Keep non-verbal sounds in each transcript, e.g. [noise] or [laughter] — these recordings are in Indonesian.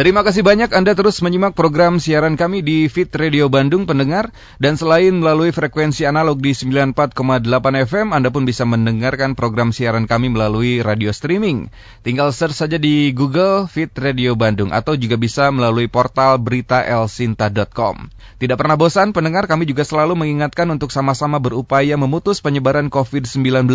Terima kasih banyak Anda terus menyimak program siaran kami di Fit Radio Bandung pendengar dan selain melalui frekuensi analog di 94,8 FM Anda pun bisa mendengarkan program siaran kami melalui radio streaming. Tinggal search saja di Google Fit Radio Bandung atau juga bisa melalui portal berita elsinta.com. Tidak pernah bosan pendengar kami juga selalu mengingatkan untuk sama-sama berupaya memutus penyebaran COVID-19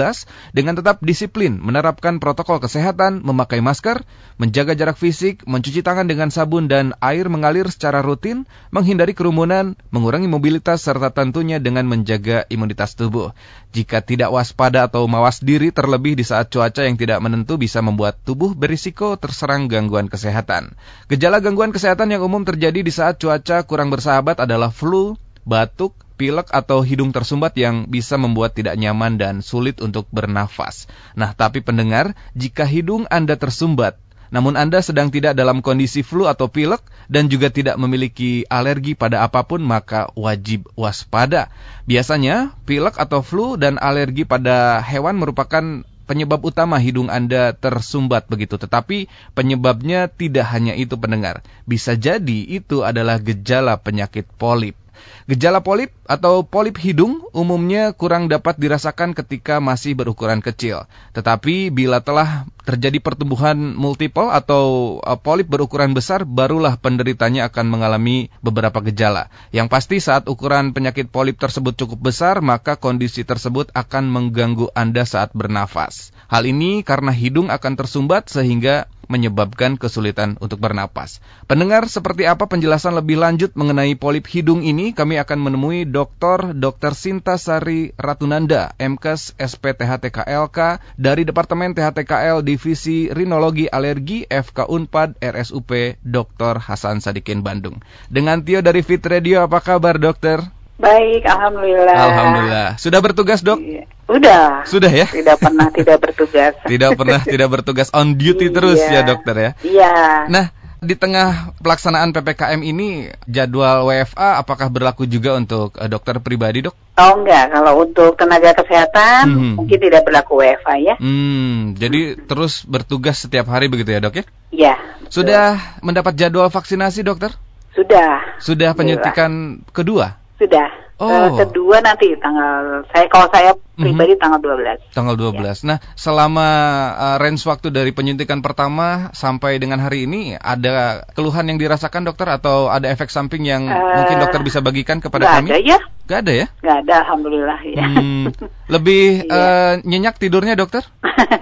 dengan tetap disiplin menerapkan protokol kesehatan, memakai masker, menjaga jarak fisik, mencuci tangan sabun dan air mengalir secara rutin, menghindari kerumunan, mengurangi mobilitas, serta tentunya dengan menjaga imunitas tubuh. Jika tidak waspada atau mawas diri terlebih di saat cuaca yang tidak menentu bisa membuat tubuh berisiko terserang gangguan kesehatan. Gejala gangguan kesehatan yang umum terjadi di saat cuaca kurang bersahabat adalah flu, batuk, pilek atau hidung tersumbat yang bisa membuat tidak nyaman dan sulit untuk bernafas. Nah, tapi pendengar, jika hidung Anda tersumbat, namun Anda sedang tidak dalam kondisi flu atau pilek dan juga tidak memiliki alergi pada apa pun, maka wajib waspada. Biasanya, pilek atau flu dan alergi pada hewan merupakan penyebab utama hidung Anda tersumbat begitu. Tetapi penyebabnya tidak hanya itu pendengar. Bisa jadi itu adalah gejala penyakit polip. Gejala polip atau polip hidung umumnya kurang dapat dirasakan ketika masih berukuran kecil. Tetapi bila telah terjadi pertumbuhan multiple atau uh, polip berukuran besar, barulah penderitanya akan mengalami beberapa gejala. Yang pasti saat ukuran penyakit polip tersebut cukup besar, maka kondisi tersebut akan mengganggu Anda saat bernafas. Hal ini karena hidung akan tersumbat sehingga menyebabkan kesulitan untuk bernapas. Pendengar, seperti apa penjelasan lebih lanjut mengenai polip hidung ini? Kami akan menemui Dr. Dr. Sinta Sari Ratunanda, MKes SPTHTKLK dari Departemen THTKL Divisi Rinologi Alergi FK Unpad RSUP Dr. Hasan Sadikin Bandung. Dengan Tio dari Fit Radio, apa kabar dokter? Baik, alhamdulillah. Alhamdulillah. Sudah bertugas, Dok? Iya. Udah. Sudah ya? Tidak pernah [laughs] tidak bertugas. tidak pernah tidak bertugas on duty terus ya, Dokter ya? Iya. Nah, di tengah pelaksanaan PPKM ini jadwal WFA apakah berlaku juga untuk uh, dokter pribadi, Dok? Oh enggak, kalau untuk tenaga kesehatan hmm. mungkin tidak berlaku WFA ya. Hmm, jadi terus bertugas setiap hari begitu ya, Dok ya? Iya. Sudah mendapat jadwal vaksinasi, Dokter? Sudah. Sudah penyuntikan kedua? Sudah. Oh. Uh, kedua nanti tanggal saya kalau saya mhm. pribadi mm -hmm. tanggal 12. Tanggal 12. Ya. Nah, selama uh, range waktu dari penyuntikan pertama sampai dengan hari ini ada keluhan yang dirasakan dokter atau ada efek samping yang uh, mungkin dokter bisa bagikan kepada gak kami? Ada ya. Gak ada ya? Gak ada, alhamdulillah ya. Hmm, [laughs] lebih uh, nyenyak tidurnya dokter?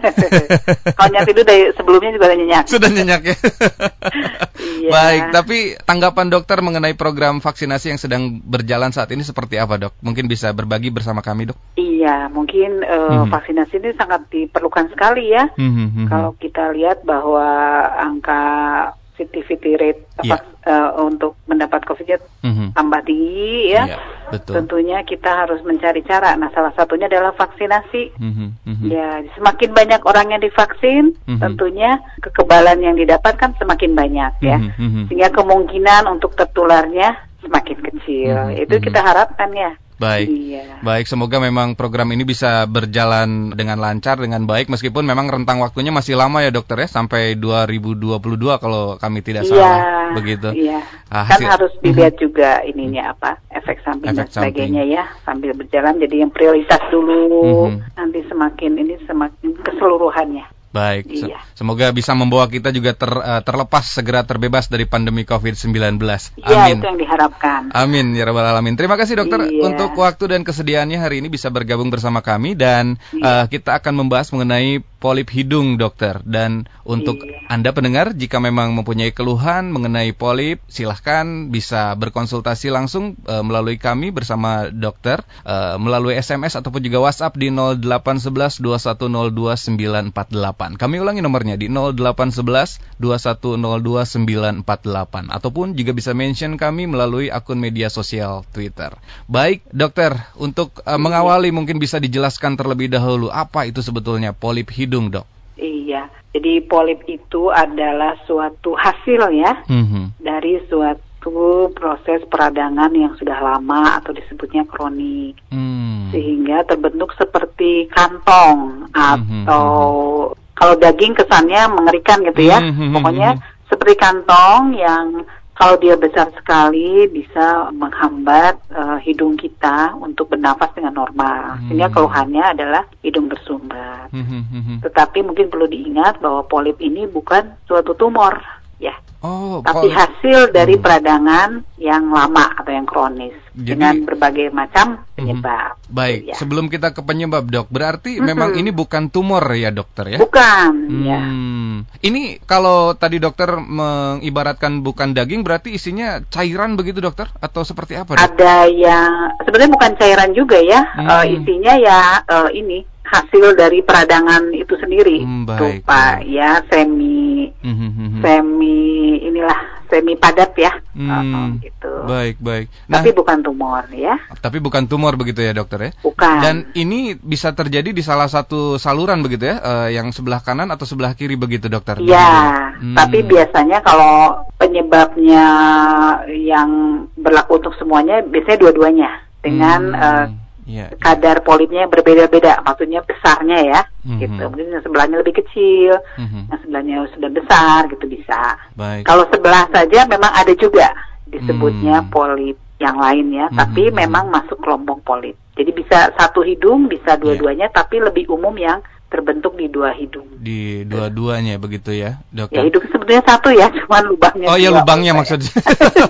[laughs] Kalau nyenyak tidur dari sebelumnya juga udah nyenyak. Sudah nyenyak ya. [laughs] iya. Baik, tapi tanggapan dokter mengenai program vaksinasi yang sedang berjalan saat ini seperti apa dok? Mungkin bisa berbagi bersama kami dok? Iya, mungkin uh, hmm. vaksinasi ini sangat diperlukan sekali ya. Hmm, hmm. Kalau kita lihat bahwa angka positivity rate yeah. uh, untuk mendapat COVID mm-hmm. tambah tinggi ya. Yeah, betul. Tentunya kita harus mencari cara. Nah, salah satunya adalah vaksinasi. Mm-hmm. Mm-hmm. Ya, semakin banyak orang yang divaksin, mm-hmm. tentunya kekebalan yang didapatkan semakin banyak ya. Mm-hmm. Sehingga kemungkinan untuk tertularnya semakin kecil. Mm-hmm. Itu kita harapkan ya. Baik. Iya. Baik, semoga memang program ini bisa berjalan dengan lancar dengan baik meskipun memang rentang waktunya masih lama ya dokter ya sampai 2022 kalau kami tidak iya, salah begitu. Iya. Ah, kan harus dilihat mhm. juga ininya apa efek samping efek dan sebagainya samping. ya sambil berjalan jadi yang prioritas dulu mm -hmm. nanti semakin ini semakin keseluruhannya. Baik, iya. semoga bisa membawa kita juga ter, uh, terlepas segera terbebas dari pandemi COVID-19. Iya, itu yang diharapkan. Amin ya rabbal alamin. Terima kasih dokter iya. untuk waktu dan kesediaannya hari ini bisa bergabung bersama kami dan iya. uh, kita akan membahas mengenai polip hidung dokter dan untuk iya. Anda pendengar jika memang mempunyai keluhan mengenai polip silahkan bisa berkonsultasi langsung uh, melalui kami bersama dokter uh, melalui SMS ataupun juga WhatsApp di 0811 2102 948. Kami ulangi nomornya di 0811 2102 948 ataupun juga bisa mention kami melalui akun media sosial Twitter. Baik dokter untuk uh, mengawali mungkin bisa dijelaskan terlebih dahulu apa itu sebetulnya polip hidung dok? Iya, jadi polip itu adalah suatu hasil ya mm-hmm. dari suatu proses peradangan yang sudah lama atau disebutnya kronik, mm. sehingga terbentuk seperti kantong mm-hmm. atau mm-hmm. Kalau daging kesannya mengerikan gitu ya, mm-hmm. pokoknya seperti kantong yang kalau dia besar sekali bisa menghambat uh, hidung kita untuk bernafas dengan normal. Hmm. Sehingga keluhannya adalah hidung bersumbat. Hmm, hmm, hmm, hmm. Tetapi mungkin perlu diingat bahwa polip ini bukan suatu tumor, ya. Oh, tapi hasil dari hmm. peradangan yang lama atau yang kronis Jadi, dengan berbagai macam hmm. penyebab. Hmm, baik, ya. sebelum kita ke penyebab dok, berarti hmm. memang ini bukan tumor ya dokter ya? Bukan. Hmm. Ya. Ini kalau tadi dokter mengibaratkan bukan daging, berarti isinya cairan begitu dokter atau seperti apa? Dok? Ada yang sebenarnya bukan cairan juga ya, hmm. uh, isinya ya uh, ini hasil dari peradangan itu sendiri, hmm, baik, Pak, ya semi hmm, hmm, semi inilah semi padat ya, hmm, oh, gitu. Baik baik. Nah, tapi bukan tumor ya. Tapi bukan tumor begitu ya dokter ya? Bukan. Dan ini bisa terjadi di salah satu saluran begitu ya, uh, yang sebelah kanan atau sebelah kiri begitu dokter? Iya. Hmm. Tapi biasanya kalau penyebabnya yang berlaku untuk semuanya, biasanya dua-duanya dengan hmm. uh, yeah, iya. kadar polipnya berbeda-beda, maksudnya besarnya ya, mm-hmm. gitu. Mungkin yang sebelahnya lebih kecil, mm-hmm. yang sebelahnya sudah besar, gitu bisa. Baik. Kalau sebelah saja memang ada juga disebutnya mm. polip yang lain ya, mm-hmm. tapi memang masuk kelompok polip. Jadi bisa satu hidung, bisa iya. dua-duanya, yeah. tapi lebih umum yang terbentuk di dua hidung. Di dua-duanya begitu ya, dok? Ya hidung sebetulnya satu ya, [laughs] cuma lubangnya. Oh iya lubangnya maksudnya.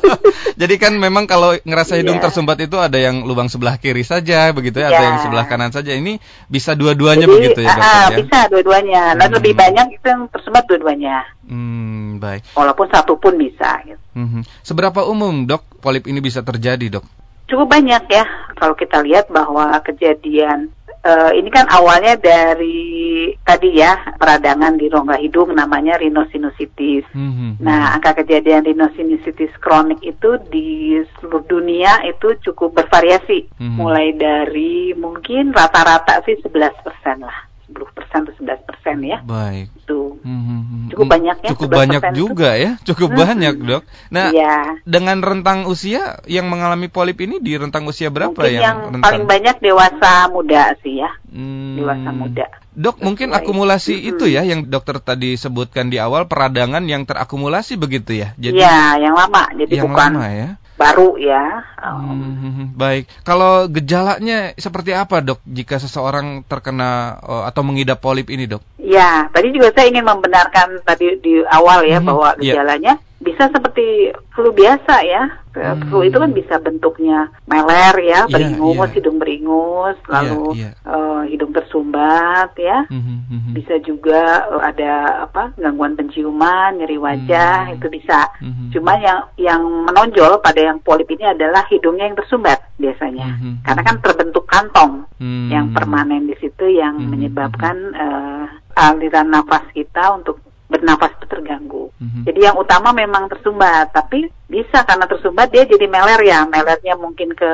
[laughs] Jadi kan memang kalau ngerasa hidung yeah. tersumbat itu ada yang lubang sebelah kiri saja begitu ya, yeah. atau iya. yang sebelah kanan saja. Ini bisa dua-duanya begitu ya, dok? Uh, ya? Bisa dua-duanya. Dan hmm. lebih banyak itu yang tersumbat dua-duanya. Hmm, baik. Walaupun satu pun bisa. Gitu. Hmm. Seberapa umum dok polip ini bisa terjadi dok? Cukup banyak ya. Kalau kita lihat bahwa kejadian uh, ini kan awalnya dari tadi ya peradangan di rongga hidung namanya rhinosinusitis. Mm-hmm. Nah, angka kejadian rhinosinusitis kronik itu di seluruh dunia itu cukup bervariasi, mm-hmm. mulai dari mungkin rata-rata sih 11% lah. 10 persen atau 11 persen ya. Baik. Itu hmm, cukup banyak ya. Cukup banyak juga itu. ya, cukup hmm. banyak dok. Nah, ya. dengan rentang usia yang mengalami polip ini di rentang usia berapa mungkin yang, yang rentang? paling banyak dewasa muda sih ya. Hmm. Dewasa muda. Dok, Sesuai. mungkin akumulasi hmm. itu ya yang dokter tadi sebutkan di awal peradangan yang terakumulasi begitu ya. Jadi Ya, yang lama. Jadi yang bukan lama ya baru ya. Hmm, baik. Kalau gejalanya seperti apa dok jika seseorang terkena uh, atau mengidap polip ini dok? Ya, tadi juga saya ingin membenarkan tadi di awal ya hmm, bahwa iya. gejalanya yeah bisa seperti flu biasa ya. Hmm. Flu itu kan bisa bentuknya meler ya, iya, beringus, yeah, yeah. hidung beringus, iya, lalu yeah, yeah. Uh, hidung tersumbat ya. Mm -hmm. Bisa juga uh, ada apa gangguan penciuman, nyeri wajah mm -hmm. itu bisa. Mm -hmm. Cuma yang yang menonjol pada yang polip ini adalah hidungnya yang tersumbat biasanya, mm -hmm. karena kan terbentuk kantong mm -hmm. yang permanen di situ yang mm -hmm. menyebabkan uh, aliran nafas kita untuk bernafas itu terganggu. Mm-hmm. Jadi yang utama memang tersumbat, tapi bisa karena tersumbat dia jadi meler ya, melernya mungkin ke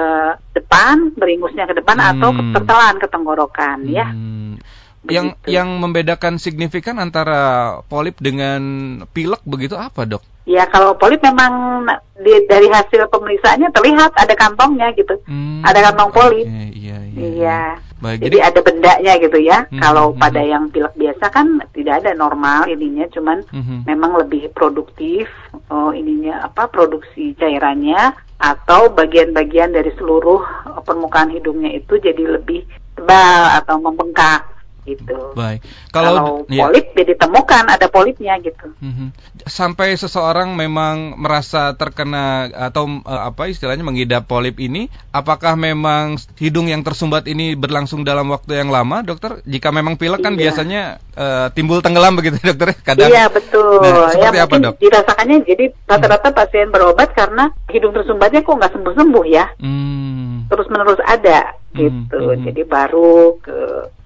depan, beringusnya ke depan mm. atau tertelan ke tenggorokan mm. ya. Hmm. Yang yang membedakan signifikan antara polip dengan pilek begitu apa, Dok? Ya kalau polip memang di, dari hasil pemeriksaannya terlihat ada kantongnya gitu, hmm, ada kantong polip. Okay, iya. iya. iya. Baik, jadi, jadi ada bendanya gitu ya. Hmm, kalau hmm, pada hmm. yang pilek biasa kan tidak ada normal ininya, cuman hmm. memang lebih produktif oh ininya apa produksi cairannya atau bagian-bagian dari seluruh permukaan hidungnya itu jadi lebih tebal atau membengkak gitu. Baik. Kalau, Kalau ya. polip ya ditemukan ada polipnya gitu. Mm-hmm. Sampai seseorang memang merasa terkena atau uh, apa istilahnya mengidap polip ini, apakah memang hidung yang tersumbat ini berlangsung dalam waktu yang lama, dokter? Jika memang pilek kan iya. biasanya uh, timbul tenggelam begitu, [laughs] dokter? Kadang. Iya betul. Nah, seperti ya, apa dok? Dirasakannya jadi rata-rata pasien berobat karena hidung tersumbatnya kok nggak sembuh-sembuh ya. Hmm. Terus menerus ada gitu. Hmm. Hmm. Jadi baru ke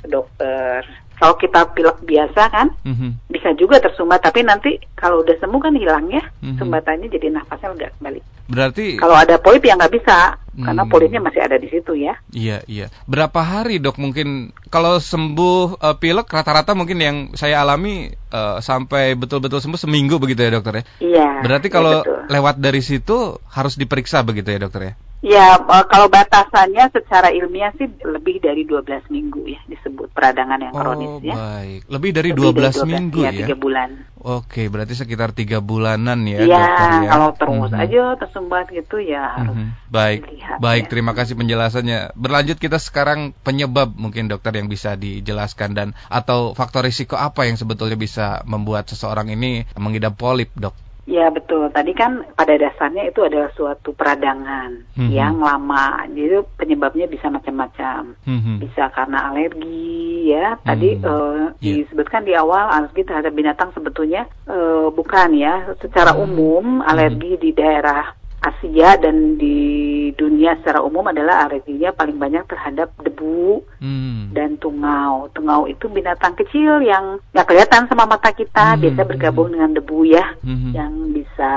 dokter. Kalau kita pilek biasa kan, mm-hmm. bisa juga tersumbat, tapi nanti kalau udah sembuh kan hilang ya, mm-hmm. sumbatannya jadi nafasnya udah kembali. Berarti kalau ada polip ya nggak bisa, mm. karena polipnya masih ada di situ ya. Iya iya. Berapa hari dok mungkin kalau sembuh uh, pilek rata-rata mungkin yang saya alami uh, sampai betul-betul sembuh seminggu begitu ya dokter ya? Iya. Berarti kalau iya lewat dari situ harus diperiksa begitu ya dokter ya? Ya, uh, kalau batasannya secara ilmiah sih lebih dari 12 minggu ya disebut peradangan yang kronis oh, ya. baik. Lebih dari lebih 12, dari 12 minggu ya, ya? 3 bulan. Oke, berarti sekitar tiga bulanan ya, ya dokter ya. kalau terus mm -hmm. aja tersumbat gitu ya harus mm -hmm. Baik, dilihat, baik. Ya. Terima kasih penjelasannya. Berlanjut kita sekarang penyebab mungkin dokter yang bisa dijelaskan dan atau faktor risiko apa yang sebetulnya bisa membuat seseorang ini mengidap polip, dok? Ya betul. Tadi kan pada dasarnya itu adalah suatu peradangan mm -hmm. yang lama. Jadi penyebabnya bisa macam-macam. Mm -hmm. Bisa karena alergi ya. Tadi mm -hmm. uh, yeah. disebutkan di awal alergi terhadap binatang sebetulnya uh, bukan ya. Secara mm -hmm. umum alergi mm -hmm. di daerah Asia dan di dunia secara umum adalah alerginya paling banyak terhadap debu hmm. dan tungau. Tungau itu binatang kecil yang nggak kelihatan sama mata kita, hmm. biasa bergabung hmm. dengan debu ya, hmm. yang bisa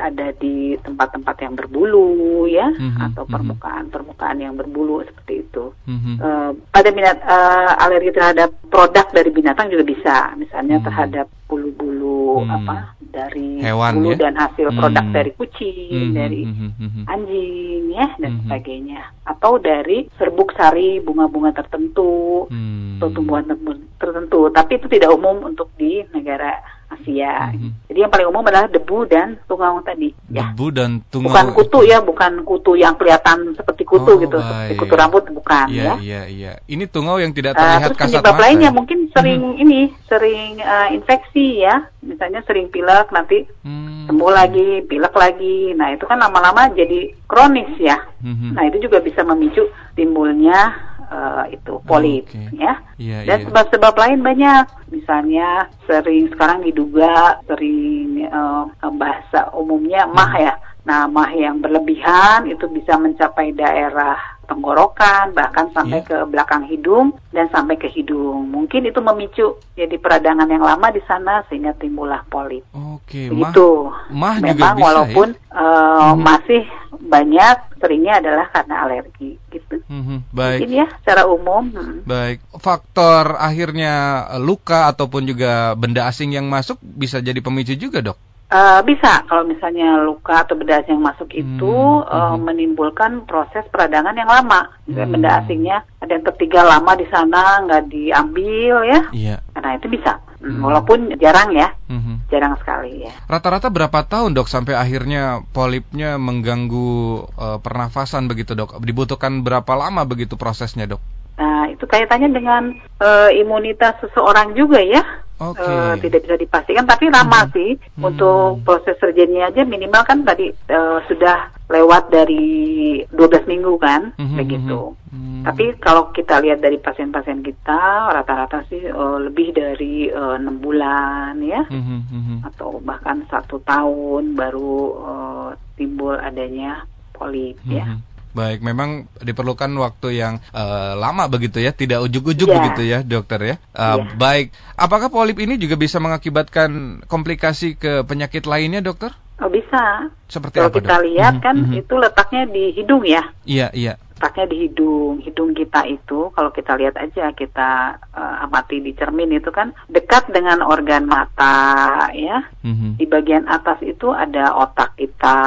ada di tempat-tempat yang berbulu ya, hmm. atau hmm. permukaan-permukaan yang berbulu seperti itu. Hmm. Uh, pada minat uh, alergi terhadap produk dari binatang juga bisa, misalnya hmm. terhadap bulu-bulu hmm. apa dari Hewan, bulu ya? dan hasil produk hmm. dari kucing, hmm. Dari hmm. anjing ya dan hmm. sebagainya atau dari serbuk sari bunga-bunga tertentu hmm. atau tumbuhan tertentu tapi itu tidak umum untuk di negara Asia. Mm-hmm. Jadi yang paling umum adalah debu dan tungau tadi. Ya. Debu dan tungau. Bukan kutu ya, bukan kutu yang kelihatan seperti kutu oh, gitu, baik. seperti kutu rambut bukan ya. Iya, iya, Ini tungau yang tidak terlihat uh, terus kasat penyebab lainnya mungkin sering mm-hmm. ini, sering uh, infeksi ya. Misalnya sering pilek nanti mm-hmm. sembuh lagi, pilek lagi. Nah, itu kan lama-lama jadi kronis ya. Mm-hmm. Nah, itu juga bisa memicu timbulnya uh, itu polip oh, okay. ya. Yeah, Dan sebab-sebab yeah. lain banyak. Misalnya sering sekarang diduga sering uh, bahasa umumnya mah hmm. ya. Nah, mah yang berlebihan itu bisa mencapai daerah tenggorokan, bahkan sampai yeah. ke belakang hidung dan sampai ke hidung. Mungkin itu memicu jadi peradangan yang lama di sana sehingga timbullah polip. Oke, okay, itu. Mah, Memang juga bisa, walaupun ya? uh, hmm. masih banyak seringnya adalah karena alergi gitu. Hmm, baik. Ini ya secara umum. Hmm. Baik. Faktor akhirnya luka ataupun juga benda asing yang masuk bisa jadi pemicu juga, Dok. Uh, bisa kalau misalnya luka atau benda asing yang masuk itu hmm, uh, hmm. menimbulkan proses peradangan yang lama. Hmm. Benda asingnya ada yang tertinggal lama di sana nggak diambil ya, yeah. karena itu bisa. Hmm. hmm. Walaupun jarang ya, hmm. jarang sekali ya. Rata-rata berapa tahun dok sampai akhirnya polipnya mengganggu uh, pernafasan begitu dok? Dibutuhkan berapa lama begitu prosesnya dok? Nah itu kaitannya dengan uh, imunitas seseorang juga ya okay. uh, eh, tidak bisa dipastikan tapi lama hmm. sih hmm. untuk proses surgery aja minimal kan tadi uh, sudah lewat dari 12 minggu kan hmm. begitu. Hmm. Tapi kalau kita lihat dari pasien-pasien kita rata-rata sih uh, lebih dari enam uh, bulan ya hmm. Hmm. atau bahkan satu tahun baru uh, timbul adanya polip hmm. ya. Baik, memang diperlukan waktu yang uh, lama begitu ya, tidak ujuk-ujuk yeah. begitu ya, dokter ya. Uh, yeah. Baik, apakah polip ini juga bisa mengakibatkan komplikasi ke penyakit lainnya, dokter? Oh bisa. Seperti Kalau apa, kita dok? lihat kan mm -hmm. itu letaknya di hidung ya. Iya, iya letaknya di hidung. Hidung kita itu kalau kita lihat aja kita uh, amati di cermin itu kan dekat dengan organ mata ya. Mm-hmm. Di bagian atas itu ada otak kita.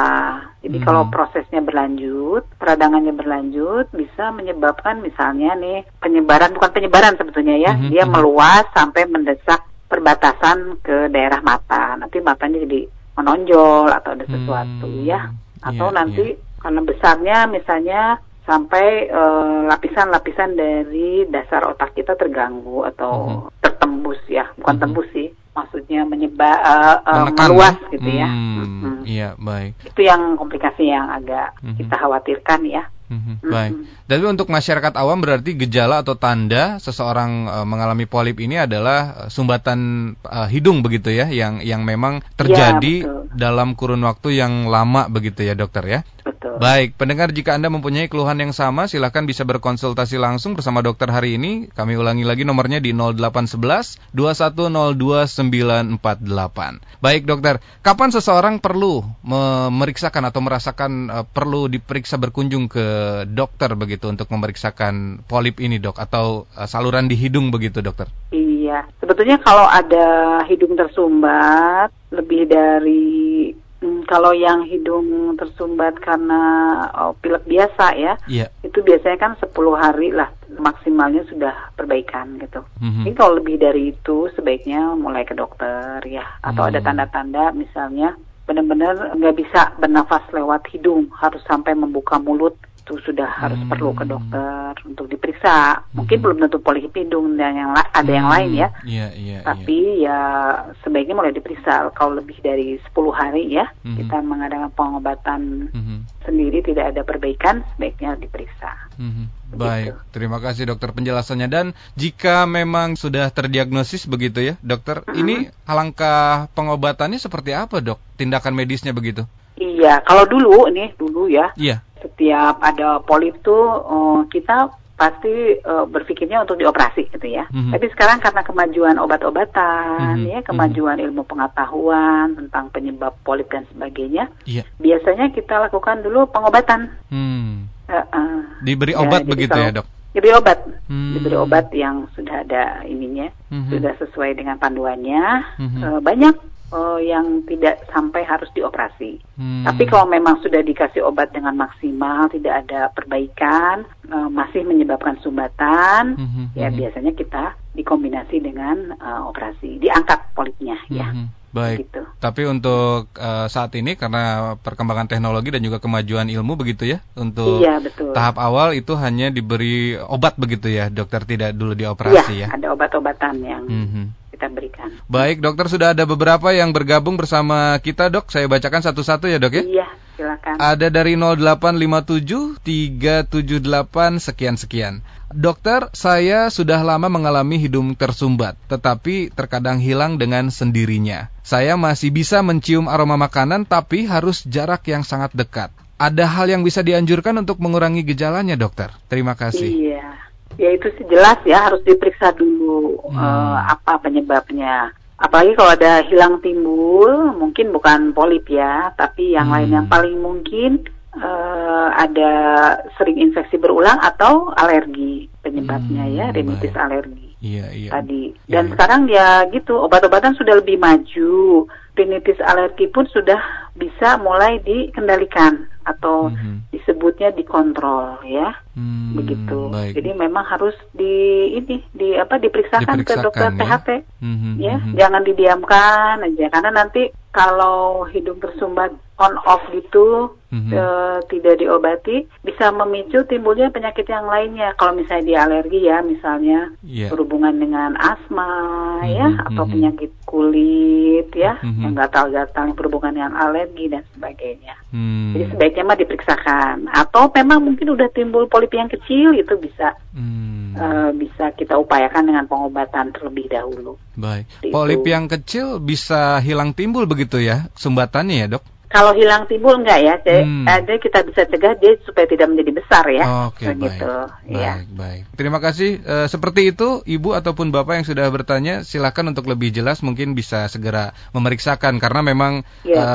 Jadi mm-hmm. kalau prosesnya berlanjut, peradangannya berlanjut bisa menyebabkan misalnya nih penyebaran bukan penyebaran sebetulnya ya, mm-hmm. dia mhm. meluas sampai mendesak perbatasan ke daerah mata. Nanti matanya jadi menonjol atau ada sesuatu mm-hmm. ya. Atau yeah, nanti yeah. karena besarnya misalnya sampai eh, lapisan-lapisan uh, dari dasar otak kita terganggu atau mm-hmm. -huh. tertembus ya, bukan mm-hmm. -huh. tembus sih, maksudnya menyebar uh, uh, meluas ya? gitu ya. Hmm, uh -huh. Iya baik. Itu yang komplikasi yang agak mm-hmm. -huh. kita khawatirkan ya. Mm-hmm. Baik. Tapi untuk masyarakat awam berarti gejala atau tanda seseorang uh, mengalami polip ini adalah sumbatan uh, hidung begitu ya, yang yang memang terjadi ya, dalam kurun waktu yang lama begitu ya dokter ya. Betul. Baik, pendengar jika Anda mempunyai keluhan yang sama silahkan bisa berkonsultasi langsung bersama dokter hari ini. Kami ulangi lagi nomornya di 0811 2102 Baik dokter, kapan seseorang perlu memeriksakan atau merasakan uh, perlu diperiksa berkunjung ke dokter begitu untuk memeriksakan polip ini dok atau uh, saluran di hidung begitu dokter? Iya, sebetulnya kalau ada hidung tersumbat lebih dari Hmm, kalau yang hidung tersumbat karena oh, pilek biasa ya, yeah. itu biasanya kan 10 hari lah maksimalnya sudah perbaikan gitu. Mm-hmm. Jadi kalau lebih dari itu sebaiknya mulai ke dokter ya, atau mm. ada tanda-tanda misalnya benar-benar nggak bisa bernafas lewat hidung, harus sampai membuka mulut itu sudah harus hmm. perlu ke dokter untuk diperiksa. Mungkin hmm. belum tentu polip hidung dan yang ada hmm. yang lain ya. Yeah, yeah, Tapi yeah. ya sebaiknya mulai diperiksa. Kalau lebih dari 10 hari ya, hmm. kita mengadakan pengobatan hmm. sendiri tidak ada perbaikan, sebaiknya diperiksa. Hmm. Baik, terima kasih dokter penjelasannya dan jika memang sudah terdiagnosis begitu ya, dokter, hmm. ini langkah pengobatannya seperti apa, Dok? Tindakan medisnya begitu? Iya, kalau dulu ini dulu ya. Iya setiap ada polip tuh uh, kita pasti uh, berpikirnya untuk dioperasi gitu ya. Mm -hmm. Tapi sekarang karena kemajuan obat-obatan, mm -hmm. ya kemajuan mm -hmm. ilmu pengetahuan tentang penyebab polip dan sebagainya, yeah. biasanya kita lakukan dulu pengobatan. Hmm. Uh, uh, Diberi obat ya, begitu ya dok? Diberi obat, hmm. diberi obat yang sudah ada ininya, mm -hmm. sudah sesuai dengan panduannya. Mm -hmm. uh, banyak uh, yang tidak sampai harus dioperasi. Hmm. Tapi kalau memang sudah dikasih obat dengan maksimal, tidak ada perbaikan, uh, masih menyebabkan sumbatan, hmm. ya hmm. biasanya kita dikombinasi dengan uh, operasi, diangkat polipnya, ya. hmm. ya. Baik. Gitu. Tapi untuk uh, saat ini karena perkembangan teknologi dan juga kemajuan ilmu begitu ya, untuk iya, betul. tahap awal itu hanya diberi obat begitu ya, dokter tidak dulu dioperasi iya, ya. Ada obat-obatan yang. -hmm kita berikan. Baik, dokter sudah ada beberapa yang bergabung bersama kita, dok. Saya bacakan satu-satu ya, dok ya. Iya, silakan. Ada dari 0857 378 sekian sekian. Dokter, saya sudah lama mengalami hidung tersumbat, tetapi terkadang hilang dengan sendirinya. Saya masih bisa mencium aroma makanan, tapi harus jarak yang sangat dekat. Ada hal yang bisa dianjurkan untuk mengurangi gejalanya, dokter? Terima kasih. Iya ya itu sih jelas ya harus diperiksa dulu hmm. uh, apa penyebabnya. Apalagi kalau ada hilang timbul, mungkin bukan polip ya, tapi yang hmm. lain yang paling mungkin uh, ada sering infeksi berulang atau alergi penyebabnya hmm, ya, rinitis alergi. Iya, iya. Tadi. Dan iya. sekarang ya gitu, obat-obatan sudah lebih maju. Rinitis alergi pun sudah bisa mulai dikendalikan atau mm-hmm. disebutnya dikontrol ya hmm, begitu baik. jadi memang harus di ini di apa diperiksakan, diperiksakan ke dokter ya? THT mm-hmm, ya mm-hmm. jangan didiamkan aja karena nanti kalau hidung tersumbat on off gitu mm-hmm. e, tidak diobati bisa memicu timbulnya penyakit yang lainnya kalau misalnya dia alergi ya misalnya yeah. berhubungan dengan asma mm-hmm. ya atau mm-hmm. penyakit kulit ya mm-hmm. yang gatal-gatal yang berhubungan dengan alergi dan sebagainya mm. jadi sebaiknya mah diperiksakan atau memang mungkin udah timbul polip yang kecil itu bisa hmm. uh, bisa kita upayakan dengan pengobatan terlebih dahulu. Baik. Polip yang kecil bisa hilang timbul begitu ya sumbatannya ya dok? Kalau hilang timbul enggak ya, jadi, hmm. jadi kita bisa cegah dia supaya tidak menjadi besar ya. Oke, okay, baik. Ya. Baik, baik. Terima kasih. E, seperti itu, Ibu ataupun Bapak yang sudah bertanya, silakan untuk lebih jelas mungkin bisa segera memeriksakan karena memang ya, e,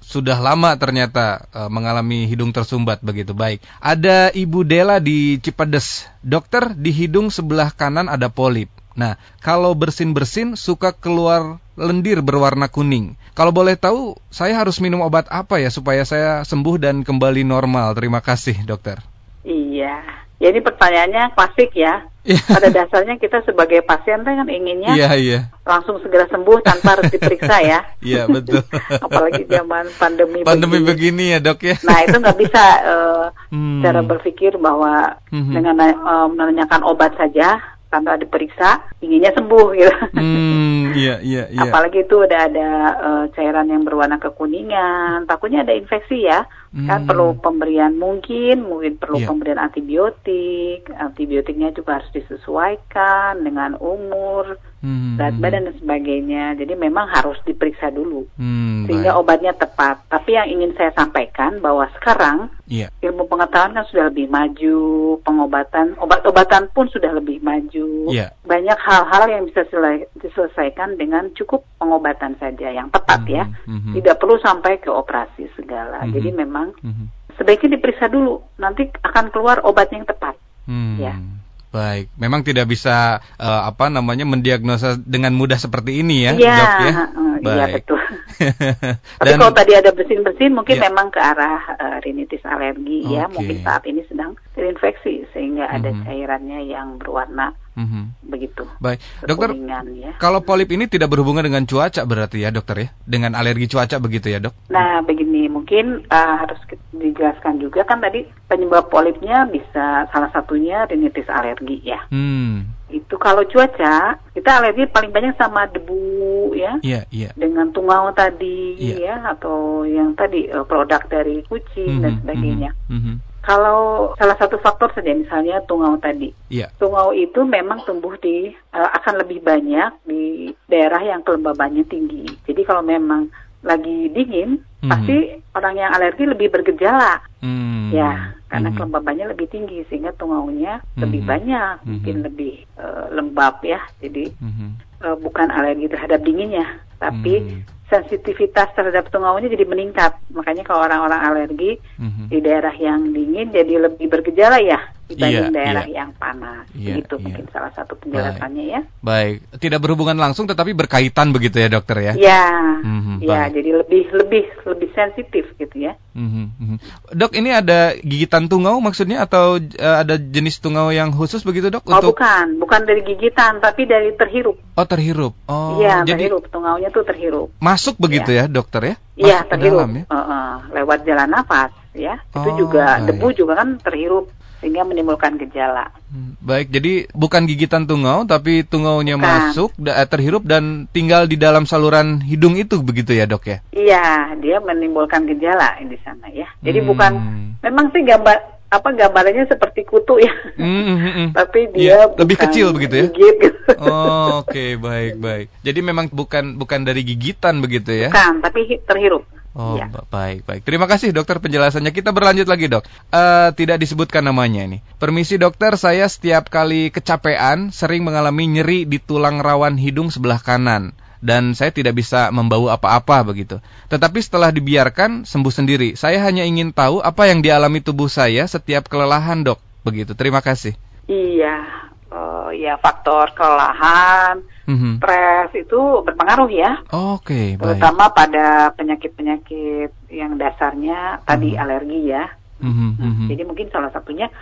sudah lama ternyata e, mengalami hidung tersumbat begitu. Baik. Ada Ibu Dela di Cipedes. Dokter, di hidung sebelah kanan ada polip. Nah, kalau bersin-bersin suka keluar lendir berwarna kuning. Kalau boleh tahu, saya harus minum obat apa ya supaya saya sembuh dan kembali normal? Terima kasih, dokter. Iya. Ya ini pertanyaannya klasik ya. Iya. Pada dasarnya kita sebagai pasien kan inginnya iya, iya. langsung segera sembuh tanpa harus diperiksa ya. [laughs] Iya betul. [laughs] Apalagi zaman pandemi. Pandemi begini, begini ya dok ya. Nah itu nggak bisa uh, hmm. cara berpikir bahwa hmm. dengan uh, menanyakan obat saja tanpa diperiksa inginnya sembuh gitu. Hmm, iya iya iya. Apalagi itu udah ada uh, cairan yang berwarna kekuningan, takutnya ada infeksi ya. Kan hmm. Kan perlu pemberian mungkin mungkin perlu yeah. pemberian antibiotik. Antibiotiknya juga harus disesuaikan dengan umur hmm. berat badan dan sebagainya. Jadi memang harus diperiksa dulu hmm, sehingga baik. obatnya tepat. Tapi yang ingin saya sampaikan bahwa sekarang yeah. ilmu pengetahuan kan sudah lebih maju, pengobatan obat-obatan pun sudah lebih maju. Yeah. Banyak hal-hal yang bisa diselesaikan dengan cukup pengobatan saja yang tepat hmm. ya. Hmm. Tidak perlu sampai ke operasi segala. Hmm. Jadi memang hmm. sebaiknya diperiksa dulu. Nanti akan keluar obat yang tepat. Hmm. Ya. Baik, memang tidak bisa uh, apa namanya mendiagnosa dengan mudah seperti ini ya, ya dok ya. Uh, iya betul. [laughs] Tapi Dan, kalau tadi ada bersin-bersin, mungkin ya. memang ke arah uh, rinitis alergi okay. ya. Mungkin saat ini sedang terinfeksi sehingga ada mm -hmm. cairannya yang berwarna Mm-hmm. Begitu. Baik, dokter. Ya. Kalau polip ini tidak berhubungan dengan cuaca berarti ya, dokter ya? Dengan alergi cuaca begitu ya, dok? Nah, begini, mungkin uh, harus dijelaskan juga kan tadi penyebab polipnya bisa salah satunya rinitis alergi ya. Hmm. Itu kalau cuaca, kita alergi paling banyak sama debu ya. Iya, yeah, iya. Yeah. Dengan tungau tadi yeah. ya atau yang tadi uh, produk dari kucing mm-hmm, dan sebagainya. Mm-hmm. mm-hmm. Kalau salah satu faktor saja misalnya tungau tadi, yeah. tungau itu memang tumbuh di uh, akan lebih banyak di daerah yang kelembabannya tinggi. Jadi kalau memang lagi dingin, hmm. pasti orang yang alergi lebih bergejala, hmm. ya karena hmm. kelembabannya lebih tinggi sehingga tungaunya hmm. lebih banyak, hmm. mungkin lebih uh, lembab ya. Jadi hmm. uh, bukan alergi terhadap dinginnya, tapi hmm sensitivitas terhadap tungaunya jadi meningkat. Makanya kalau orang-orang alergi mm-hmm. di daerah yang dingin jadi lebih bergejala ya dibanding yeah, daerah yeah. yang panas. Yeah, itu yeah. mungkin salah satu penjelasannya baik. ya. Baik, tidak berhubungan langsung tetapi berkaitan begitu ya dokter ya? Ya, mm-hmm, ya jadi lebih lebih lebih sensitif gitu ya. Mm-hmm. Dok, ini ada gigitan tungau maksudnya atau uh, ada jenis tungau yang khusus begitu dok? Oh untuk... bukan, bukan dari gigitan tapi dari terhirup. Oh terhirup. Oh. Iya jadi... terhirup, tungaunya tuh terhirup. Masuk begitu ya, ya dokter ya? Iya terhirup. ya? uh, uh, lewat jalan nafas ya. Itu oh, juga baik. debu juga kan terhirup sehingga menimbulkan gejala. Hmm, baik, jadi bukan gigitan tungau tapi tungaunya bukan. masuk eh, terhirup dan tinggal di dalam saluran hidung itu begitu ya, Dok ya? Iya, dia menimbulkan gejala di sana ya. Jadi hmm. bukan memang sih gambar apa gambarnya seperti kutu ya, mm, mm, mm. tapi dia yeah, lebih kecil begitu ya. Gigit. [laughs] Oh, Oke, okay, baik baik. Jadi memang bukan bukan dari gigitan begitu ya? Bukan, tapi terhirup. Oh ya. baik baik. Terima kasih dokter penjelasannya. Kita berlanjut lagi dok. Uh, tidak disebutkan namanya ini. Permisi dokter, saya setiap kali kecapean sering mengalami nyeri di tulang rawan hidung sebelah kanan dan saya tidak bisa membawa apa-apa begitu. Tetapi setelah dibiarkan sembuh sendiri. Saya hanya ingin tahu apa yang dialami tubuh saya setiap kelelahan dok. Begitu. Terima kasih. Iya, uh, ya faktor kelelahan, mm-hmm. stres itu berpengaruh ya. Oke, okay, Terutama pada penyakit-penyakit yang dasarnya mm-hmm. tadi alergi ya. Mm-hmm. Mm-hmm. Jadi mungkin salah satunya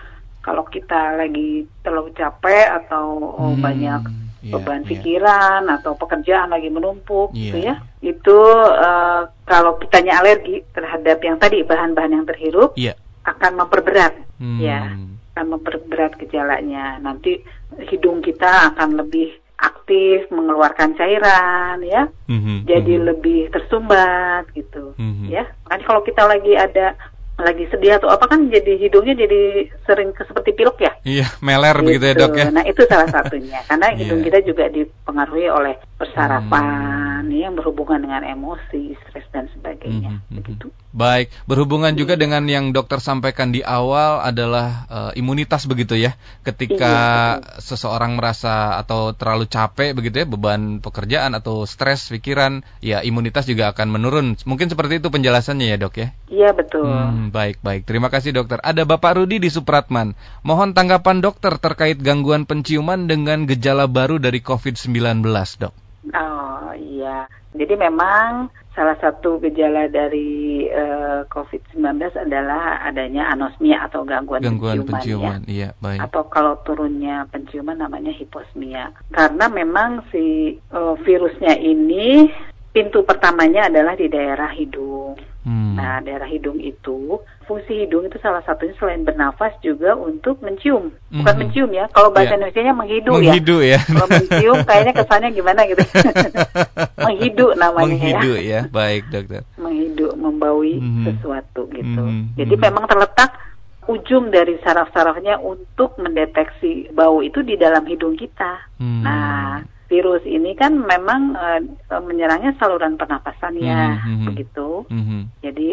kalau kita lagi terlalu capek atau oh, mm, banyak yeah, beban yeah. pikiran atau pekerjaan lagi menumpuk yeah. gitu ya. Itu uh, kalau kitanya alergi terhadap yang tadi bahan-bahan yang terhirup yeah. akan memperberat mm. ya akan memperberat gejalanya. Nanti hidung kita akan lebih aktif mengeluarkan cairan ya. Mm-hmm. Jadi mm-hmm. lebih tersumbat gitu mm-hmm. ya. Kan kalau kita lagi ada lagi sedih atau apa kan jadi hidungnya jadi sering ke seperti pilek ya. Iya, meler gitu. begitu ya, Dok ya. Nah, itu salah satunya karena [laughs] iya. hidung kita juga dipengaruhi oleh persarapan hmm. yang berhubungan dengan emosi, stres dan sebagainya. Hmm. Begitu. Baik, berhubungan juga dengan yang dokter sampaikan di awal adalah uh, imunitas begitu ya. Ketika iya, seseorang merasa atau terlalu capek begitu ya, beban pekerjaan atau stres pikiran, ya imunitas juga akan menurun. Mungkin seperti itu penjelasannya ya, Dok ya. Iya, betul. Hmm, baik, baik. Terima kasih, Dokter. Ada Bapak Rudi di Supratman. Mohon tanggapan dokter terkait gangguan penciuman dengan gejala baru dari COVID-19, Dok. Oh, iya. Jadi memang salah satu gejala dari uh, COVID-19 adalah adanya anosmia atau gangguan, gangguan penciuman, penciuman ya. iya, baik. Atau kalau turunnya penciuman namanya hiposmia. Karena memang si uh, virusnya ini pintu pertamanya adalah di daerah hidung. Hmm. Nah, daerah hidung itu, fungsi hidung itu salah satunya selain bernafas juga untuk mencium. Bukan hmm. mencium ya, kalau bahasa yeah. Indonesia menghidu, menghidu ya. ya. Kalau mencium [laughs] kayaknya kesannya gimana gitu. [laughs] menghidu namanya menghidu, ya. ya. Baik, dokter. Menghidu, membaui hmm. sesuatu gitu. Hmm. Jadi hmm. memang terletak ujung dari saraf-sarafnya untuk mendeteksi bau itu di dalam hidung kita. Hmm. Nah, virus ini kan memang uh, menyerangnya saluran pernapasannya mm -hmm. begitu. Mm -hmm. Jadi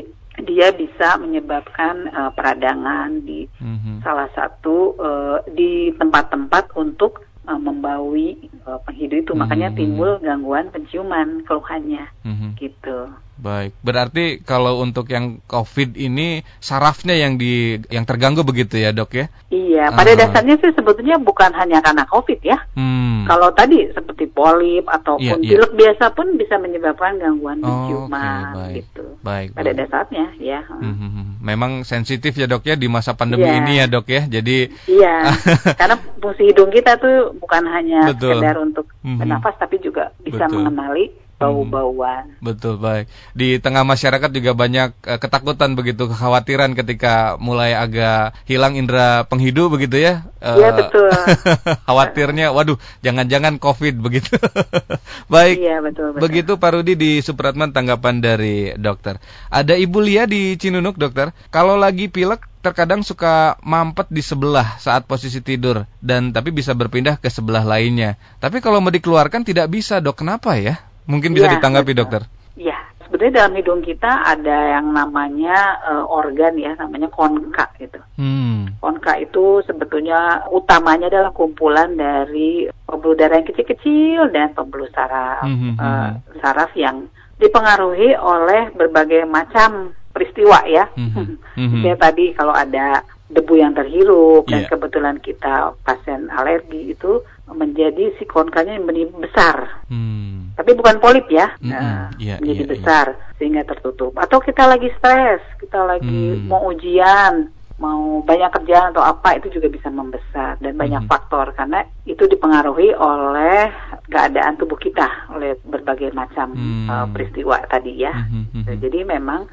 dia bisa menyebabkan uh, peradangan di mm -hmm. salah satu uh, di tempat-tempat untuk uh, membaui uh, penghidu itu. Mm -hmm. Makanya timbul gangguan penciuman keluhannya mm -hmm. gitu. Baik, berarti kalau untuk yang COVID ini sarafnya yang di yang terganggu begitu ya dok ya? Iya, pada uh. dasarnya sih sebetulnya bukan hanya karena COVID ya. Hmm. Kalau tadi seperti polip ataupun yeah, pilek yeah. biasa pun bisa menyebabkan gangguan penciuman oh, okay, gitu. Baik. Pada baik. dasarnya ya. Hmm, hmm, hmm. Memang sensitif ya dok ya di masa pandemi yeah. ini ya dok ya. Jadi. Iya. [laughs] karena fungsi hidung kita tuh bukan hanya Betul. sekedar untuk hmm. bernafas tapi juga bisa Betul. mengenali bau-bauan. Hmm, betul baik. Di tengah masyarakat juga banyak uh, ketakutan begitu, kekhawatiran ketika mulai agak hilang indera penghidu begitu ya. Iya uh, betul. [laughs] khawatirnya, waduh, jangan-jangan COVID begitu. [laughs] baik. Iya betul, betul. Begitu Pak Rudi di Supratman tanggapan dari dokter. Ada Ibu Lia di Cinunuk dokter. Kalau lagi pilek terkadang suka mampet di sebelah saat posisi tidur dan tapi bisa berpindah ke sebelah lainnya. Tapi kalau mau dikeluarkan tidak bisa, Dok. Kenapa ya? Mungkin bisa ya, ditanggapi betul. dokter. Iya, sebenarnya dalam hidung kita ada yang namanya uh, organ ya, namanya konka gitu. Hmm. Konka itu sebetulnya utamanya adalah kumpulan dari pembuluh darah yang kecil-kecil dan pembuluh saraf, hmm, uh, saraf yang dipengaruhi oleh berbagai macam peristiwa ya. Hmm. Hmm. [laughs] ya tadi kalau ada debu yang terhirup yeah. dan iya. kebetulan kita pasien alergi itu menjadi si konkanya menjadi besar. Hmm. Tapi bukan polip ya, mm -hmm. nah, yeah, menjadi yeah, besar yeah. sehingga tertutup. Atau kita lagi stres, kita lagi hmm. mau ujian, mau banyak kerjaan atau apa itu juga bisa membesar dan banyak hmm. faktor karena itu dipengaruhi oleh keadaan tubuh kita oleh berbagai macam hmm. uh, peristiwa tadi ya. Hmm. Hmm. Jadi memang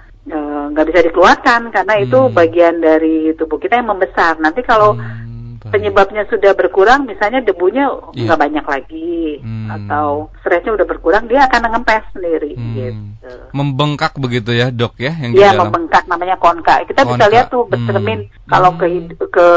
nggak e, bisa dikeluarkan karena hmm. itu bagian dari tubuh kita yang membesar. Nanti kalau hmm, penyebabnya sudah berkurang, misalnya debunya iya. nggak yeah. banyak lagi hmm. atau stresnya udah berkurang, dia akan ngempes sendiri. Hmm. Gitu. Membengkak begitu ya dok ya? Yang Iya membengkak namanya konka. Kita konka. bisa lihat tuh bercermin hmm. kalau ke ke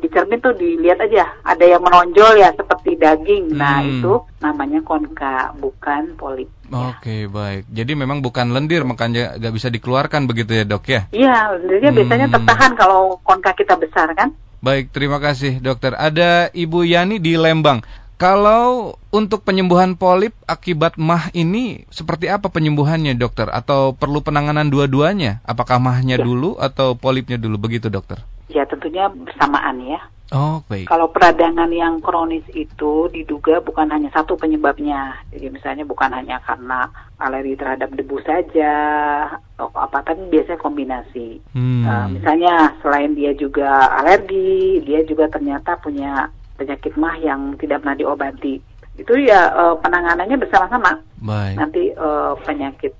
di cermin tuh dilihat aja ada yang menonjol ya seperti daging. Nah, hmm. Nah itu namanya konka bukan polip. Oke okay, baik. Jadi memang bukan lendir makanya nggak bisa dikeluarkan begitu ya dok ya? Iya lendirnya hmm. biasanya tertahan kalau konka kita besar kan. Baik terima kasih dokter. Ada Ibu Yani di Lembang. Kalau untuk penyembuhan polip akibat mah ini seperti apa penyembuhannya dokter? Atau perlu penanganan dua-duanya? Apakah mahnya ya. dulu atau polipnya dulu begitu dokter? Ya tentunya bersamaan ya. Oh, baik. Kalau peradangan yang kronis itu diduga bukan hanya satu penyebabnya. Jadi misalnya bukan hanya karena alergi terhadap debu saja atau apa, tapi biasanya kombinasi. Hmm. Uh, misalnya selain dia juga alergi, dia juga ternyata punya penyakit mah yang tidak pernah diobati. Itu ya uh, penanganannya bersama-sama. Baik. Nanti uh, penyakit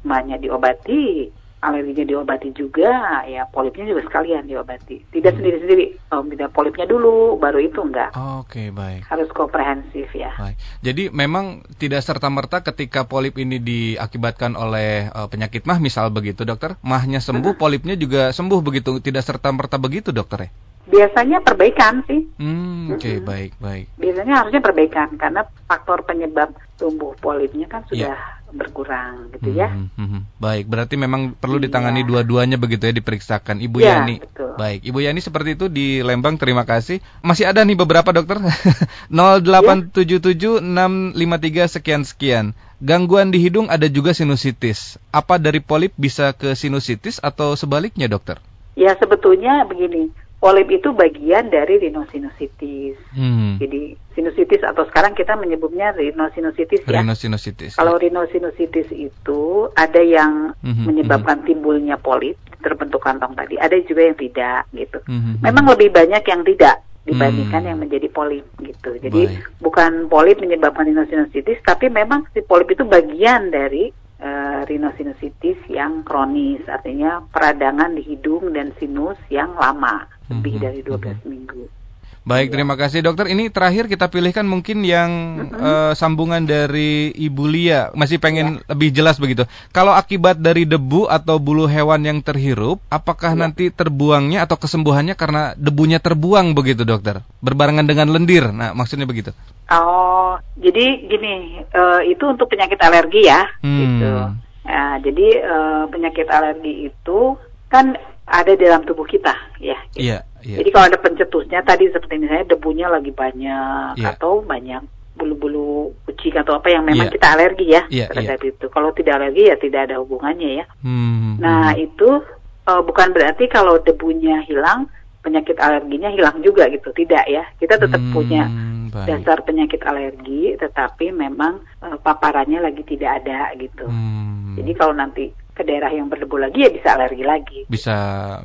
mahnya diobati, alerginya diobati juga, ya polipnya juga sekalian diobati. Tidak hmm. sendiri-sendiri, oh, tidak polipnya dulu, baru itu enggak. Oke, okay, baik. Harus komprehensif ya. Baik. Jadi memang tidak serta-merta ketika polip ini diakibatkan oleh uh, penyakit mah, misal begitu dokter, mahnya sembuh, hmm. polipnya juga sembuh begitu, tidak serta-merta begitu dokter ya? Biasanya perbaikan sih. Hmm, Oke, okay, hmm. baik, baik. Biasanya harusnya perbaikan, karena faktor penyebab tumbuh polipnya kan sudah... Yeah berkurang gitu ya. Hmm, hmm, hmm. Baik, berarti memang perlu iya. ditangani dua-duanya begitu ya diperiksakan. Ibu ya, Yani. Betul. Baik, Ibu Yani seperti itu di Lembang. Terima kasih. Masih ada nih beberapa dokter. [laughs] 0877 653 sekian sekian. Gangguan di hidung ada juga sinusitis. Apa dari polip bisa ke sinusitis atau sebaliknya, dokter? Ya, sebetulnya begini polip itu bagian dari rhinosinusitis. Hmm. Jadi sinusitis atau sekarang kita menyebutnya rhinosinusitis ya. Rhinosinusitis. Kalau rhinosinusitis itu ada yang hmm, menyebabkan hmm. timbulnya polip terbentuk kantong tadi, ada juga yang tidak gitu. Hmm Memang lebih banyak yang tidak dibandingkan hmm. yang menjadi polip gitu. Jadi Baik. bukan polip menyebabkan rhinosinusitis, tapi memang si polip itu bagian dari uh, rhinosinusitis yang kronis, artinya peradangan di hidung dan sinus yang lama lebih mm-hmm. dari 12 mm-hmm. minggu. Baik, terima kasih dokter. Ini terakhir kita pilihkan mungkin yang mm-hmm. uh, sambungan dari Ibu Lia. Masih pengen ya. lebih jelas begitu. Kalau akibat dari debu atau bulu hewan yang terhirup, apakah ya. nanti terbuangnya atau kesembuhannya karena debunya terbuang begitu dokter? Berbarengan dengan lendir. Nah, maksudnya begitu. Oh, jadi gini, uh, itu untuk penyakit alergi ya, hmm. gitu. Nah, jadi uh, penyakit alergi itu kan ada di dalam tubuh kita, ya. Gitu. Yeah, yeah. Jadi kalau ada pencetusnya tadi seperti misalnya debunya lagi banyak yeah. atau banyak bulu-bulu kucing atau apa yang memang yeah. kita alergi ya yeah, terhadap yeah. itu. Kalau tidak alergi ya tidak ada hubungannya ya. Hmm. Nah itu uh, bukan berarti kalau debunya hilang penyakit alerginya hilang juga gitu. Tidak ya. Kita tetap hmm, punya baik. dasar penyakit alergi, tetapi memang uh, paparannya lagi tidak ada gitu. Hmm. Jadi kalau nanti ke daerah yang berdebu lagi ya bisa alergi lagi. Bisa.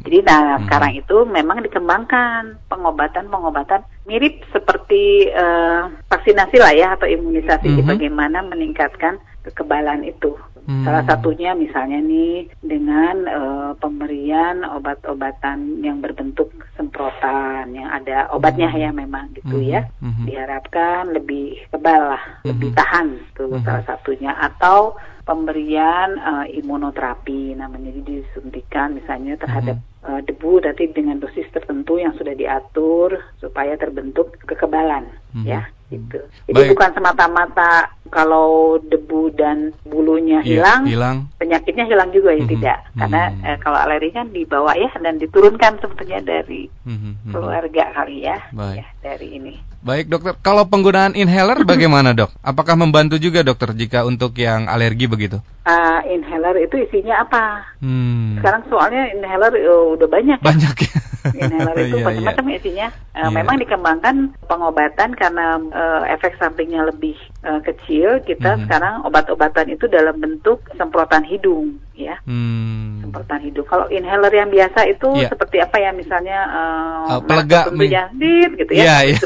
Jadi nah hmm. sekarang itu memang dikembangkan pengobatan-pengobatan mirip seperti uh, vaksinasi lah ya atau imunisasi -hmm. bagaimana meningkatkan kekebalan itu. Hmm. Salah satunya misalnya nih dengan uh, pemberian obat-obatan yang berbentuk semprotan yang ada obatnya hmm. ya memang gitu hmm. ya. Hmm. Diharapkan lebih kebal lah, hmm. lebih tahan itu hmm. salah satunya atau pemberian uh, imunoterapi. Namanya jadi disuntikan misalnya terhadap hmm uh, debu nanti dengan dosis tertentu yang sudah diatur supaya terbentuk kekebalan hmm. ya gitu. Jadi Baik. bukan semata-mata kalau debu dan bulunya iya, hilang, hilang, penyakitnya hilang juga ya hmm. tidak. Karena hmm. eh, kalau alergi kan dibawa ya dan diturunkan sebetulnya dari hmm. keluarga kali ya, Baik. ya dari ini. Baik dokter, kalau penggunaan inhaler bagaimana dok? Apakah membantu juga dokter jika untuk yang alergi begitu? Uh, inhaler itu isinya apa? Hmm. Sekarang soalnya inhaler uh, udah banyak. Banyak ya. Inhaler [laughs] itu iya, macam-macam iya. isinya. Uh, yeah. Memang dikembangkan pengobatan karena uh, efek sampingnya lebih uh, kecil. Kita mm -hmm. sekarang obat-obatan itu dalam bentuk semprotan hidung, ya. Hmm. Semprotan hidung. Kalau inhaler yang biasa itu yeah. seperti apa ya? Misalnya uh, uh, pelega, tentunya, gitu ya. Yeah, [laughs] yeah.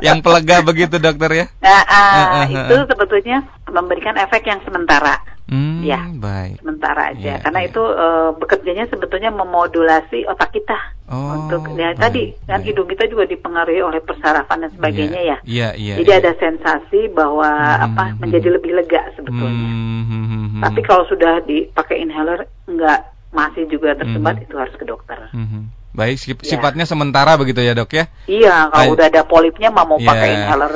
yang pelega begitu dokter ya? Nah, uh, uh, uh, itu sebetulnya memberikan efek yang sementara. Hmm, ya, baik. Sementara aja, ya, karena ya. itu uh, bekerjanya sebetulnya memodulasi otak kita oh, untuk ya baik, tadi kan hidung kita juga dipengaruhi oleh persarafan dan sebagainya ya. ya. ya, Jadi ya. ada sensasi bahwa hmm, apa hmm, menjadi hmm. lebih lega sebetulnya. Hmm, hmm, hmm, hmm. Tapi kalau sudah dipakai inhaler enggak masih juga tersumbat hmm. itu harus ke dokter. Hmm. Baik, sip, ya. sifatnya sementara begitu ya dok ya? Iya, kalau Ay udah ada polipnya mau mau ya. pakai inhaler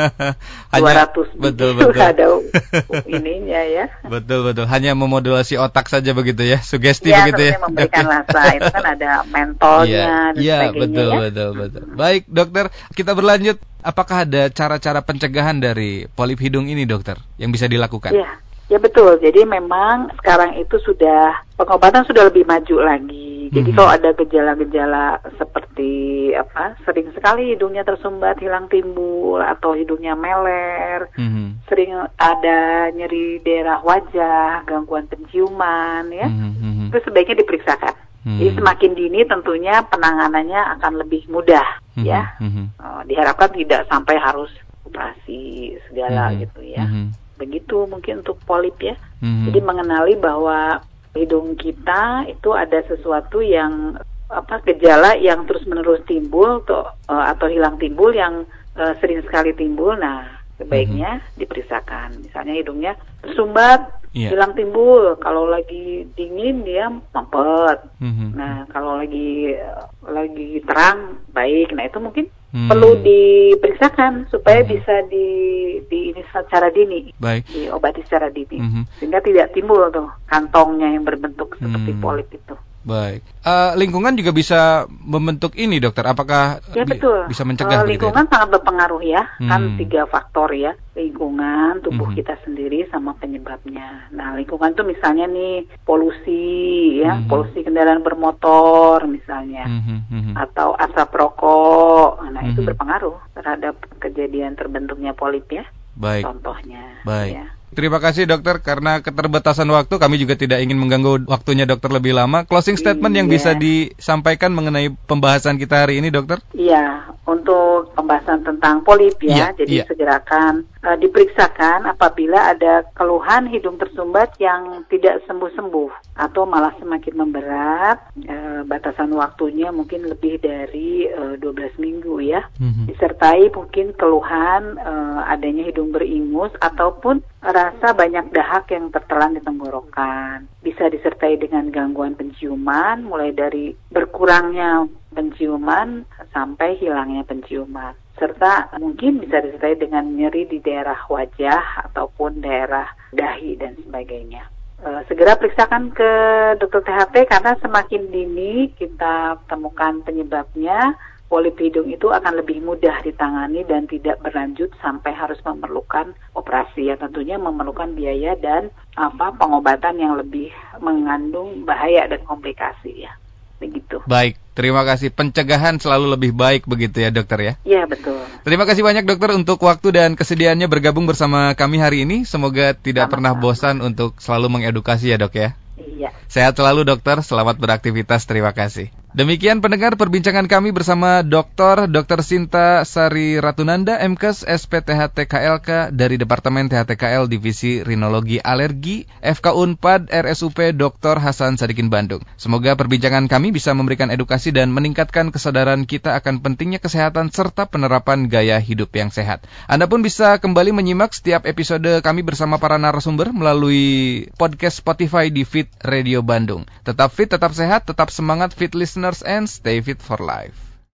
[laughs] Hanya, 200 betul betul ada [laughs] ininya ya. Betul betul, hanya memodulasi otak saja begitu ya, sugesti ya, begitu ya. memberikan rasa, itu kan ada mentolnya ya, dan ya, sebagainya betul, ya. betul betul. Baik dokter, kita berlanjut. Apakah ada cara-cara pencegahan dari polip hidung ini dokter yang bisa dilakukan? Iya. Ya betul. Jadi memang sekarang itu sudah pengobatan sudah lebih maju lagi. Jadi mm -hmm. kalau ada gejala-gejala seperti apa, sering sekali hidungnya tersumbat, hilang timbul atau hidungnya meler, mm -hmm. sering ada nyeri daerah wajah, gangguan penciuman, ya, mm -hmm. itu sebaiknya diperiksakan. Hmm. Jadi semakin dini tentunya penanganannya akan lebih mudah hmm. ya. Hmm. Uh, diharapkan tidak sampai harus operasi segala hmm. gitu ya. Hmm begitu mungkin untuk polip ya. Mm-hmm. Jadi mengenali bahwa hidung kita itu ada sesuatu yang apa gejala yang terus menerus timbul atau uh, atau hilang timbul yang uh, sering sekali timbul. Nah sebaiknya mm-hmm. diperiksakan. Misalnya hidungnya tersumbat, yeah. hilang timbul. Kalau lagi dingin dia mampet. Mm-hmm. Nah kalau lagi lagi terang baik. Nah itu mungkin hmm. perlu diperiksakan supaya hmm. bisa di, di ini secara dini, Baik. diobati secara dini, hmm. sehingga tidak timbul tuh kantongnya yang berbentuk seperti hmm. polip itu. Baik. Uh, lingkungan juga bisa membentuk ini, dokter. Apakah ya, betul. bisa mencegah? Uh, lingkungan ya? sangat berpengaruh ya. Kan hmm. Kan tiga faktor ya. Lingkungan, tubuh hmm. kita sendiri, sama penyebabnya. Nah, lingkungan tuh misalnya nih polusi, ya, hmm. polusi kendaraan bermotor misalnya, hmm. hmm, hmm. atau asap rokok. Nah, hmm. itu berpengaruh terhadap kejadian terbentuknya polip ya. Baik. Contohnya. Baik. Ya. Terima kasih dokter karena keterbatasan waktu kami juga tidak ingin mengganggu waktunya dokter lebih lama. Closing statement iya. yang bisa disampaikan mengenai pembahasan kita hari ini dokter? Iya, untuk pembahasan tentang polip ya. Iya, jadi iya. segerakan uh, diperiksakan apabila ada keluhan hidung tersumbat yang tidak sembuh-sembuh atau malah semakin memberat uh, batasan waktunya mungkin lebih dari uh, eh, 12 minggu ya mm-hmm. disertai mungkin keluhan uh, adanya hidung beringus ataupun rasa banyak dahak yang tertelan di tenggorokan bisa disertai dengan gangguan penciuman mulai dari berkurangnya penciuman sampai hilangnya penciuman. Serta mungkin bisa disertai dengan nyeri di daerah wajah ataupun daerah dahi dan sebagainya. E, segera periksakan ke dokter THT karena semakin dini kita temukan penyebabnya, polip hidung itu akan lebih mudah ditangani dan tidak berlanjut sampai harus memerlukan operasi ya. Tentunya memerlukan biaya dan apa pengobatan yang lebih mengandung bahaya dan komplikasi ya begitu. Baik, terima kasih. Pencegahan selalu lebih baik begitu ya dokter ya? Iya betul. Terima kasih banyak dokter untuk waktu dan kesediaannya bergabung bersama kami hari ini. Semoga tidak Sama-sama. pernah bosan untuk selalu mengedukasi ya dok ya. Iya. Sehat selalu dokter, selamat beraktivitas, terima kasih. Demikian pendengar perbincangan kami bersama Dr. Dr. Sinta Sari Ratunanda, MKes SPTH TKLK dari Departemen THTKL Divisi Rinologi Alergi, FK Unpad RSUP Dr. Hasan Sadikin Bandung. Semoga perbincangan kami bisa memberikan edukasi dan meningkatkan kesadaran kita akan pentingnya kesehatan serta penerapan gaya hidup yang sehat. Anda pun bisa kembali menyimak setiap episode kami bersama para narasumber melalui podcast Spotify di Fit Radio Bandung. Tetap fit, tetap sehat, tetap semangat fit listener listeners and stay fit for life.